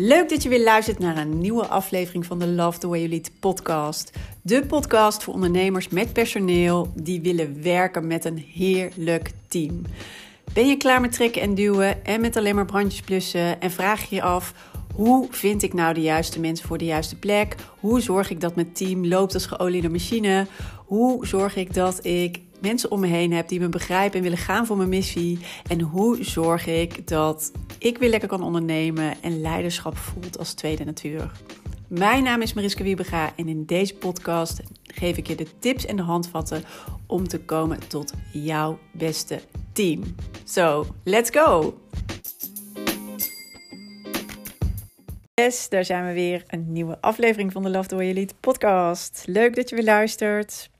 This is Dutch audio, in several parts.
Leuk dat je weer luistert naar een nieuwe aflevering van de Love the Way You Lead podcast. De podcast voor ondernemers met personeel die willen werken met een heerlijk team. Ben je klaar met trekken en duwen en met alleen maar brandjes blussen en vraag je je af hoe vind ik nou de juiste mensen voor de juiste plek? Hoe zorg ik dat mijn team loopt als geoliede machine? Hoe zorg ik dat ik mensen om me heen heb die me begrijpen en willen gaan voor mijn missie? En hoe zorg ik dat ik weer lekker kan ondernemen en leiderschap voelt als tweede natuur? Mijn naam is Mariska Wiebega en in deze podcast geef ik je de tips en de handvatten om te komen tot jouw beste team. So, let's go! Yes, daar zijn we weer. Een nieuwe aflevering van de Love Way You Lead podcast. Leuk dat je weer luistert.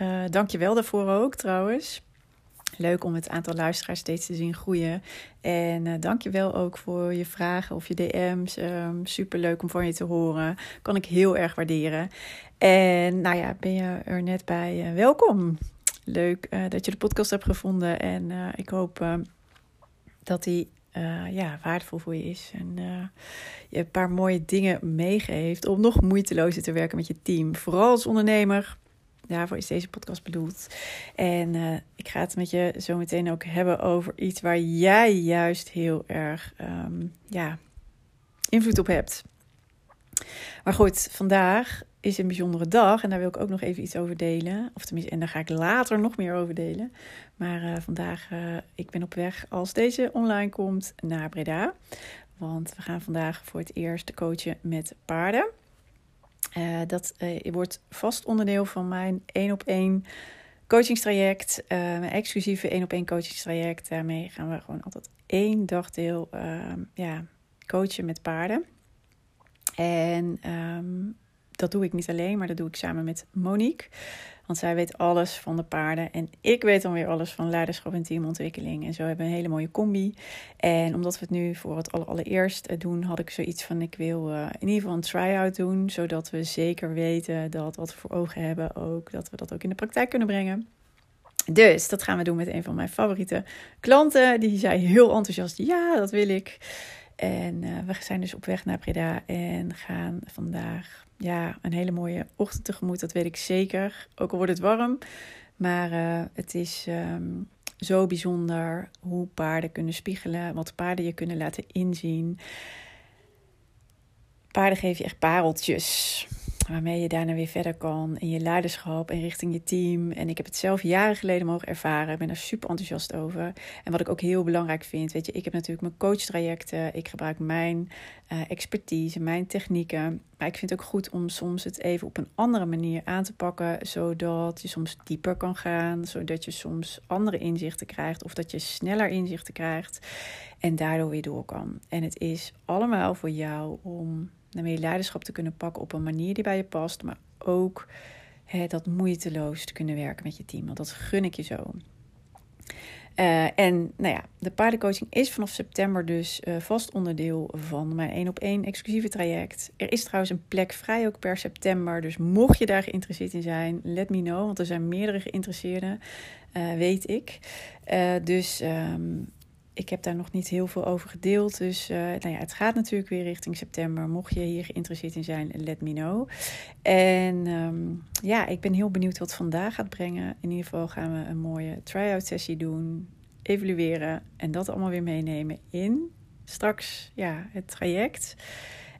Uh, Dank je wel daarvoor ook trouwens. Leuk om het aantal luisteraars steeds te zien groeien. En uh, dank je wel ook voor je vragen of je DM's. Um, ehm, Super leuk om van je te horen. Kan ik heel erg waarderen. En nou ja, ben je er net bij? Uh, welkom. Leuk uh, dat je de podcast hebt gevonden. En ik hoop dat die ja, waardevol voor je is. En je een paar mooie dingen meegeeft om nog moeitelozer te werken met je team. Vooral als ondernemer daarvoor is deze podcast bedoeld. En uh, ik ga het met je zo meteen ook hebben over iets waar jij juist heel erg um, ja, invloed op hebt. Maar goed, vandaag is een bijzondere dag en daar wil ik ook nog even iets over delen. Of tenminste, en daar ga ik later nog meer over delen. Maar uh, vandaag, uh, ik ben op weg als deze online komt naar Breda. Want we gaan vandaag voor het eerst coachen met paarden. Uh, dat uh, wordt vast onderdeel van mijn één op één coachingstraject. Uh, mijn exclusieve één op één coachingstraject. Daarmee gaan we gewoon altijd één dagdeel ehm, ja, coachen met paarden. En um, dat doe ik niet alleen, maar dat doe ik samen met Monique. Want zij weet alles van de paarden. En ik weet dan weer alles van leiderschap en teamontwikkeling. En zo hebben we een hele mooie combi. En omdat we het nu voor het allereerst eh, doen, had ik zoiets van: ik wil uh, in ieder geval een try-out doen. Zodat we zeker weten dat wat we voor ogen hebben ook, dat we dat ook in de praktijk kunnen brengen. Dus dat gaan we doen met een van mijn favoriete klanten. Die zei heel enthousiast: ja, dat wil ik. En uh, we zijn dus op weg naar Breda en gaan vandaag ja, een hele mooie ochtend tegemoet. Dat weet ik zeker. Ook al wordt het warm. Maar uh, het is um, zo bijzonder hoe paarden kunnen spiegelen. Wat paarden je kunnen laten inzien. Paarden geven je echt pareltjes waarmee je daarna weer verder kan in je leiderschap en richting je team. En ik heb het zelf jaren geleden mogen ervaren. Ik ben er super enthousiast over. En wat ik ook heel belangrijk vind, weet je, ik heb natuurlijk mijn coachtrajecten. Ik gebruik mijn uh, expertise, mijn technieken. Ik vind het ook goed om soms het even op een andere manier aan te pakken, zodat je soms dieper kan gaan, zodat je soms andere inzichten krijgt of dat je sneller inzichten krijgt en daardoor weer door kan. En het is allemaal voor jou om naar meer leiderschap te kunnen pakken op een manier die bij je past, maar ook hè, dat moeiteloos te kunnen werken met je team. Want dat gun ik je zo. Uh, en nou ja, de paardencoaching is vanaf september dus uh, vast onderdeel van mijn één op één exclusieve traject. Er is trouwens een plek vrij ook per september. Dus mocht je daar geïnteresseerd in zijn, let me know. Want er zijn meerdere geïnteresseerden, uh, weet ik. dus um, ik heb daar nog niet heel veel over gedeeld. Dus uh, nou ja, het gaat natuurlijk weer richting september. Mocht je hier geïnteresseerd in zijn, let me know. En um, ja, ik ben heel benieuwd wat vandaag gaat brengen. In ieder geval gaan we een mooie try-out sessie doen. Evalueren en dat allemaal weer meenemen in straks ja, het traject.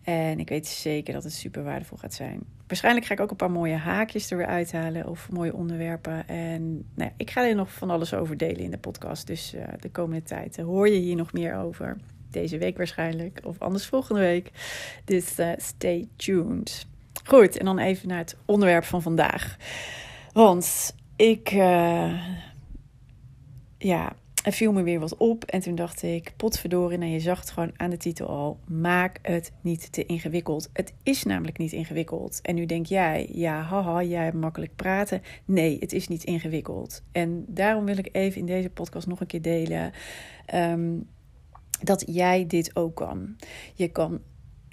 En ik weet zeker dat het super waardevol gaat zijn. Waarschijnlijk ga ik ook een paar mooie haakjes er weer uithalen of mooie onderwerpen. En nou ik ga er nog van alles over delen in de podcast. Dus uh, de komende tijd hoor je hier nog meer over. Deze week waarschijnlijk, of anders volgende week. Dus uh, stay tuned. Goed, en dan even naar het onderwerp van vandaag. Want ik, ja, er viel me weer wat op en toen dacht ik, potverdorie, en je zag het gewoon aan de titel al, maak het niet te ingewikkeld. Het is namelijk niet ingewikkeld. En nu denk jij, ja, haha, jij hebt makkelijk praten. Nee, het is niet ingewikkeld. En daarom wil ik even in deze podcast nog een keer delen um, dat jij dit ook kan. Je kan.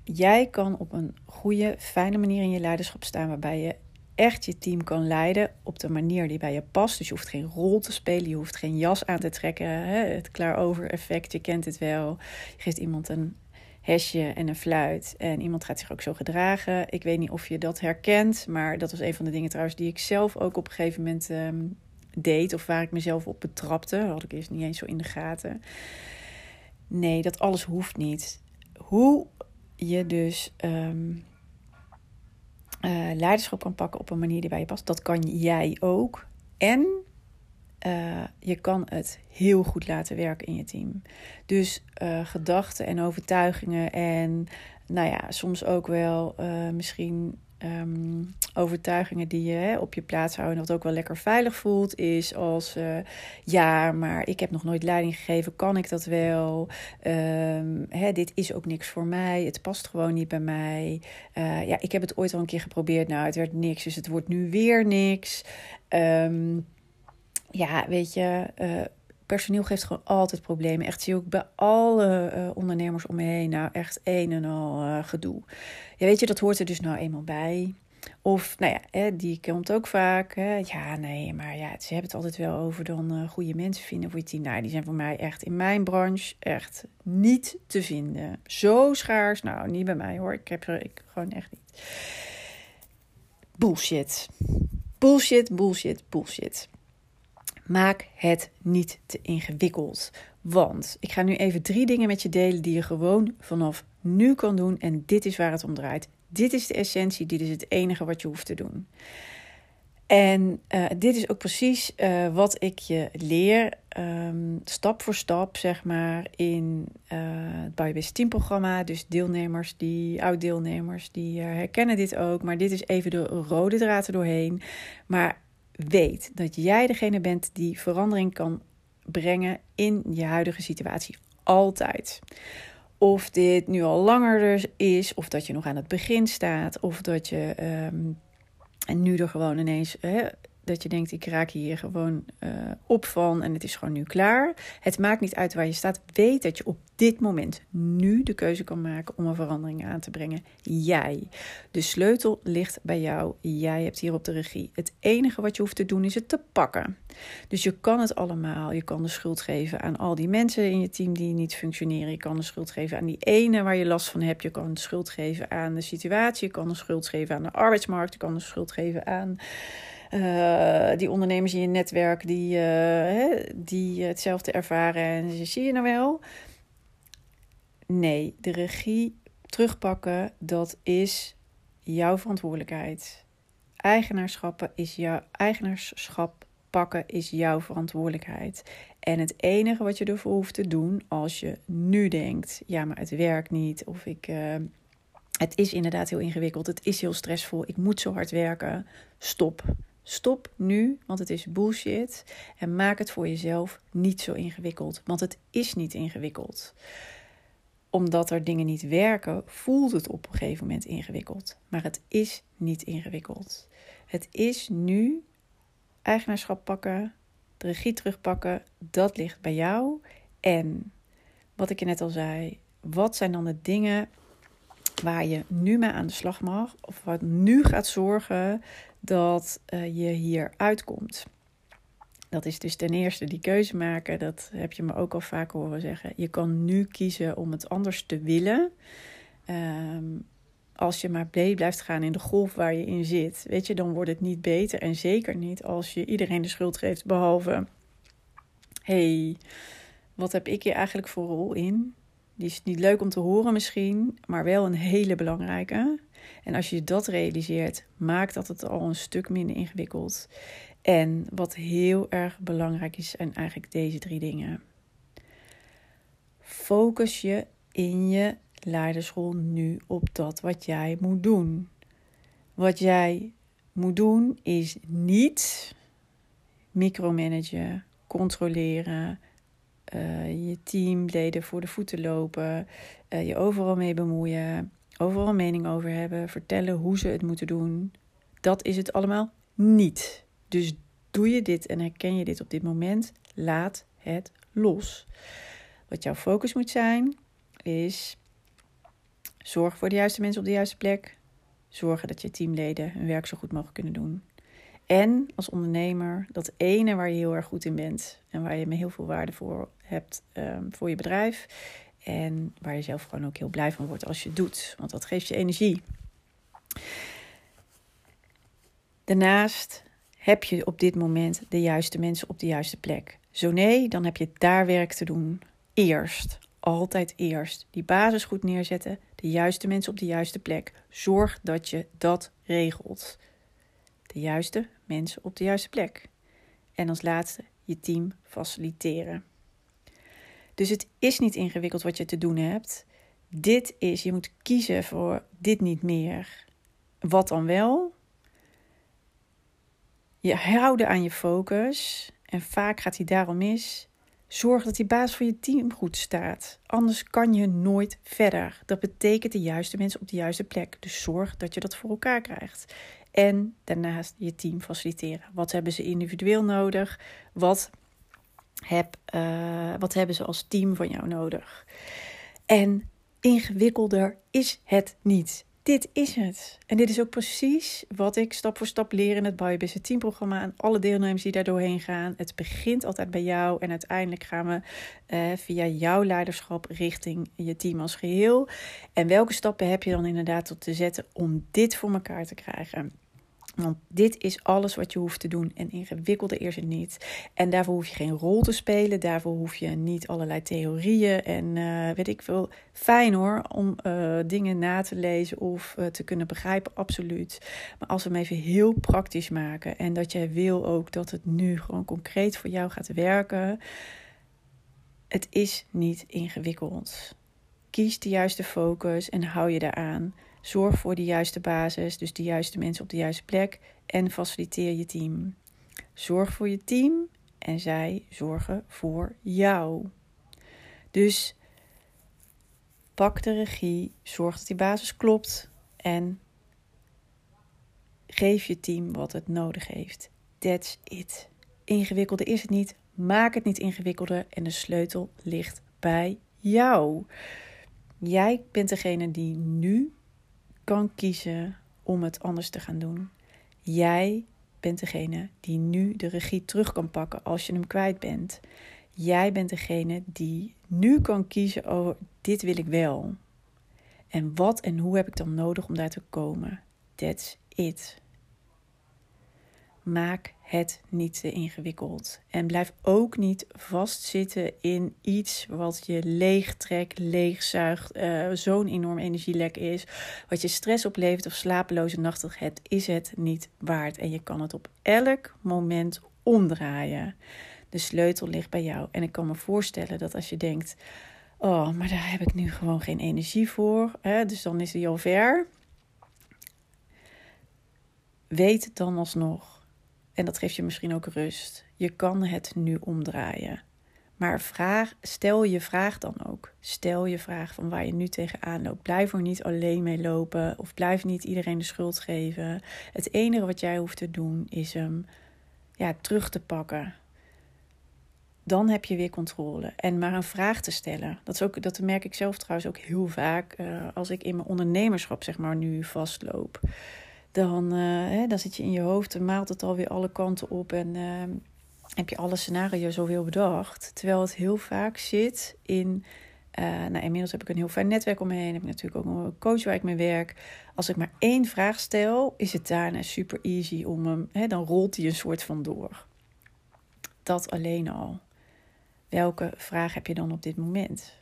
Jij kan op een goede, fijne manier in je leiderschap staan waarbij je echt je team kan leiden op de manier die bij je past. Dus je hoeft geen rol te spelen, je hoeft geen jas aan te trekken. Hè? Het klaar-over effect, je kent het wel. Je geeft iemand een hesje en een fluit. En iemand gaat zich ook zo gedragen. Ik weet niet of je dat herkent, maar dat was een van de dingen trouwens die ik zelf ook op een gegeven moment ehm, deed. Of waar ik mezelf op betrapte. Dat had ik eerst niet eens zo in de gaten. Nee, dat alles hoeft niet. Hoe je dus um, leiderschap kan pakken op een manier die bij je past, dat kan jij ook. En uh, je kan het heel goed laten werken in je team. Dus uh, gedachten en overtuigingen en nou ja, soms ook wel misschien um, overtuigingen die je hè, op je plaats houden en dat ook wel lekker veilig voelt, is als ja, maar ik heb nog nooit leiding gegeven, kan ik dat wel? Um, hè, dit is ook niks voor mij, het past gewoon niet bij mij. ja, ik heb het ooit al een keer geprobeerd, nou het werd niks, dus het wordt nu weer niks. Um, ja, weet je, uh, personeel geeft gewoon altijd problemen. Echt zie ik bij alle uh, ondernemers om me heen. Nou, echt een en al uh, gedoe. Ja, weet je, dat hoort er dus nou eenmaal bij. Of, nou ja, hè, die komt ook vaak. Hè. Ja, nee, maar ja, ze hebben het altijd wel over dan goede mensen vinden voor je team. Nou, die zijn voor mij echt in mijn branche echt niet te vinden. Zo schaars. Nou, niet bij mij hoor. Ik heb er ik, gewoon echt niet. Bullshit. Bullshit, bullshit, bullshit. Maak het niet te ingewikkeld. Want ik ga nu even drie dingen met je delen die je gewoon vanaf nu kan doen. En dit is waar het om draait. Dit is de essentie, dit is het enige wat je hoeft te doen. En uh, dit is ook precies uh, wat ik je leer, um, stap voor stap, zeg maar, in uh, het Biobase Team programma. Dus deelnemers, die oud-deelnemers, die herkennen dit ook. Maar dit is even de rode draad er doorheen. Maar weet dat jij degene bent die verandering kan brengen in je huidige situatie. Altijd. Of dit nu al langer is, of dat je nog aan het begin staat, of dat je um, en nu er gewoon ineens dat je denkt, ik raak hier gewoon uh, op van en het is gewoon nu klaar. Het maakt niet uit waar je staat. Weet dat je op dit moment nu de keuze kan maken om een verandering aan te brengen. Jij. De sleutel ligt bij jou. Jij hebt hier op de regie. Het enige wat je hoeft te doen is het te pakken. Dus je kan het allemaal. Je kan de schuld geven aan al die mensen in je team die niet functioneren. Je kan de schuld geven aan die ene waar je last van hebt. Je kan de schuld geven aan de situatie. Je kan de schuld geven aan de arbeidsmarkt. Je kan de schuld geven aan uh, die ondernemers in je netwerk die, uh, hè, die hetzelfde ervaren. En zie je nou wel? Nee, de regie terugpakken, dat is jouw verantwoordelijkheid. Eigenaarschappen is jouw eigenaarschap pakken is jouw verantwoordelijkheid. En het enige wat je ervoor hoeft te doen als je nu denkt: ja, maar het werkt niet, of ik. Uh, het is inderdaad heel ingewikkeld, het is heel stressvol, ik moet zo hard werken. Stop. Stop nu, want het is bullshit. En maak het voor jezelf niet zo ingewikkeld, want het is niet ingewikkeld. Omdat er dingen niet werken, voelt het op een gegeven moment ingewikkeld. Maar het is niet ingewikkeld. Het is nu eigenaarschap pakken, de regie terugpakken, dat ligt bij jou. En wat ik je net al zei, wat zijn dan de dingen waar je nu mee aan de slag mag, of wat nu gaat zorgen dat uh, je hier uitkomt. Dat is dus ten eerste die keuze maken. Dat heb je me ook al vaak horen zeggen. Je kan nu kiezen om het anders te willen. Um, als je maar blijft gaan in de golf waar je in zit, weet je, dan wordt het niet beter. En zeker niet als je iedereen de schuld geeft, behalve: hey, wat heb ik hier eigenlijk voor rol in? Die is niet leuk om te horen misschien, maar wel een hele belangrijke. En als je dat realiseert, maakt dat het al een stuk minder ingewikkeld. En wat heel erg belangrijk is, zijn eigenlijk deze drie dingen. Focus je in je leidersrol nu op dat wat jij moet doen. Wat jij moet doen is niet micromanagen, controleren, uh, je teamleden voor de voeten lopen, uh, je overal mee bemoeien, overal mening over hebben, vertellen hoe ze het moeten doen. Dat is het allemaal niet. Dus doe je dit en herken je dit op dit moment, laat het los. Wat jouw focus moet zijn, is zorg voor de juiste mensen op de juiste plek. Zorgen dat je teamleden hun werk zo goed mogelijk kunnen doen. En als ondernemer, dat ene waar je heel erg goed in bent en waar je heel veel waarde voor hebt um, voor je bedrijf, En waar je zelf gewoon ook heel blij van wordt als je het doet. Want dat geeft je energie. Daarnaast heb je op dit moment de juiste mensen op de juiste plek. Zo nee, dan heb je daar werk te doen. Eerst, altijd eerst. Die basis goed neerzetten, de juiste mensen op de juiste plek. Zorg dat je dat regelt. De juiste mensen op de juiste plek. En als laatste je team faciliteren. Dus het is niet ingewikkeld wat je te doen hebt. Dit is, je moet kiezen voor dit niet meer. Wat dan wel? Je houden aan je focus. En vaak gaat hij daarom mis. Zorg dat die baas voor je team goed staat. Anders kan je nooit verder. Dat betekent de juiste mensen op de juiste plek. Dus zorg dat je dat voor elkaar krijgt. En daarnaast je team faciliteren. Wat hebben ze individueel nodig? Wat, heb, uh, wat hebben ze als team van jou nodig? En ingewikkelder is het niet. Dit is het. En dit is ook precies wat ik stap voor stap leer in het Biobusiness Team programma. En alle deelnemers die daar doorheen gaan. Het begint altijd bij jou. En uiteindelijk gaan we eh, via jouw leiderschap richting je team als geheel. En welke stappen heb je dan inderdaad tot te zetten om dit voor elkaar te krijgen? Want dit is alles wat je hoeft te doen. En ingewikkelder is het niet. En daarvoor hoef je geen rol te spelen. Daarvoor hoef je niet allerlei theorieën. En uh, weet ik veel. Fijn hoor, om uh, dingen na te lezen of uh, te kunnen begrijpen. Absoluut. Maar als we hem even heel praktisch maken. En dat jij wil ook dat het nu gewoon concreet voor jou gaat werken. Het is niet ingewikkeld. Kies de juiste focus en hou je daaraan. Zorg voor de juiste basis, dus de juiste mensen op de juiste plek en faciliteer je team. Zorg voor je team en zij zorgen voor jou. Dus pak de regie, zorg dat die basis klopt en geef je team wat het nodig heeft. That's it. Ingewikkelder is het niet. Maak het niet ingewikkelder en de sleutel ligt bij jou. Jij bent degene die nu kan kiezen om het anders te gaan doen. Jij bent degene die nu de regie terug kan pakken als je hem kwijt bent. Jij bent degene die nu kan kiezen over dit wil ik wel. En wat en hoe heb ik dan nodig om daar te komen? That's it. Maak het niet te ingewikkeld. En blijf ook niet vastzitten in iets wat je leegtrekt, leegzuigt, uh, zo'n enorm energielek is, wat je stress oplevert of slapeloze nachten. Het is het niet waard. En je kan het op elk moment omdraaien. De sleutel ligt bij jou. En ik kan me voorstellen dat als je denkt: Oh, maar daar heb ik nu gewoon geen energie voor. Hè? Dus dan is hij al ver. Weet dan alsnog en dat geeft je misschien ook rust. Je kan het nu omdraaien. Maar vraag, stel je vraag dan ook. Stel je vraag van waar je nu tegenaan loopt. Blijf er niet alleen mee lopen of blijf niet iedereen de schuld geven. Het enige wat jij hoeft te doen is hem ja, terug te pakken. Dan heb je weer controle. En maar een vraag te stellen. Dat, is ook, dat merk ik zelf trouwens ook heel vaak uh, als ik in mijn ondernemerschap zeg maar nu vastloop dan, uh, hè, dan zit je in je hoofd en maalt het alweer alle kanten op en uh, heb je alle scenario's alweer bedacht. Terwijl het heel vaak zit in. Uh, nou, inmiddels heb ik een heel fijn netwerk om me heen. Heb ik natuurlijk ook een coach waar ik mee werk. Als ik maar één vraag stel, is het daarna super easy om hem. Hè, dan rolt hij een soort van door. Dat alleen al. Welke vraag heb je dan op dit moment?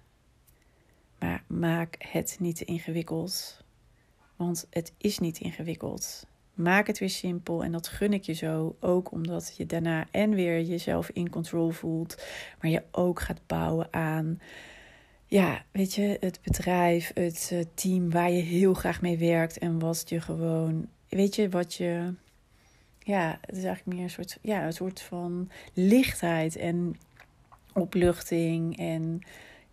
Maar maak het niet te ingewikkeld. Want het is niet ingewikkeld. Maak het weer simpel en dat gun ik je zo. Ook omdat je daarna en weer jezelf in control voelt. Maar je ook gaat bouwen aan, ja, weet je, het bedrijf, het eh, team waar je heel graag mee werkt. En wat je gewoon, weet je, wat je, ja, het is eigenlijk meer een soort, ja, een soort van lichtheid en opluchting en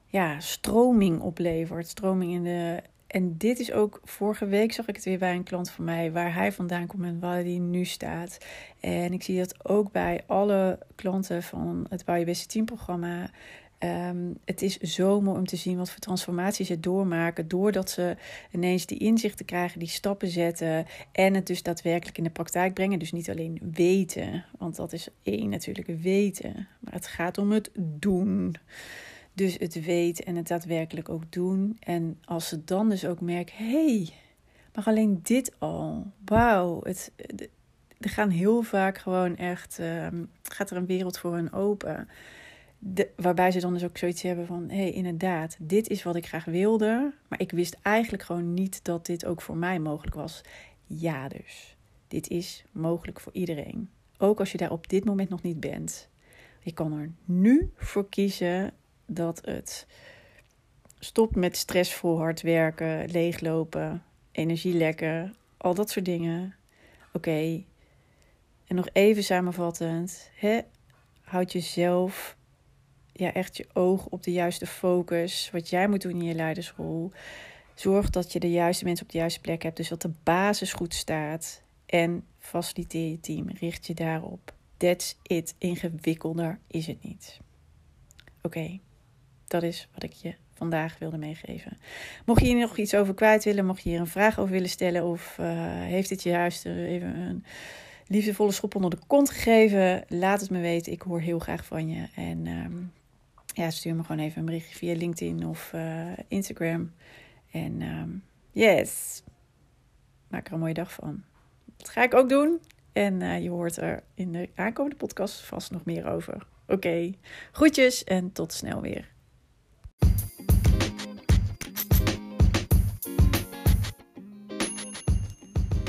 ja, stroming oplevert. Stroming in de en dit is ook, vorige week zag ik het weer bij een klant van mij, waar hij vandaan komt en waar hij nu staat. En ik zie dat ook bij alle klanten van het Bouw Je Beste Team programma. Ehm, het is zo mooi om te zien wat voor transformaties ze doormaken. Doordat ze ineens die inzichten krijgen, die stappen zetten. En het dus daadwerkelijk in de praktijk brengen. Dus niet alleen weten. Want dat is één natuurlijk weten. Maar het gaat om het doen. Dus het weet en het daadwerkelijk ook doen. En als ze dan dus ook merken, hey, maar alleen dit al, wauw, het, er gaan heel vaak gewoon echt, ehm, gaat er een wereld voor hen open. Waarbij ze dan dus ook zoiets hebben van: hé, hey, inderdaad, dit is wat ik graag wilde. Maar ik wist eigenlijk gewoon niet dat dit ook voor mij mogelijk was. Ja, dus. Dit is mogelijk voor iedereen. Ook als je daar op dit moment nog niet bent. Je kan er nu voor kiezen dat het stopt met stressvol hard werken, leeglopen, energielekken, al dat soort dingen. Oké. En nog even samenvattend. Hè? Houd jezelf ja, echt je oog op de juiste focus. Wat jij moet doen in je leidersrol. Zorg dat je de juiste mensen op de juiste plek hebt. Dus dat de basis goed staat. En faciliteer je team. Richt je daarop. That's it. Ingewikkelder is het niet. Oké, dat is wat ik je vandaag wilde meegeven. Mocht je hier nog iets over kwijt willen, mocht je hier een vraag over willen stellen, of uh, heeft dit je juist even een liefdevolle schop onder de kont gegeven, laat het me weten. Ik hoor heel graag van je. En um, ja, stuur me gewoon even een berichtje via LinkedIn of uh, Instagram. En um, yes, maak er een mooie dag van. Dat ga ik ook doen. En uh, je hoort er in de aankomende podcast vast nog meer over. Oké, okay. groetjes en tot snel weer.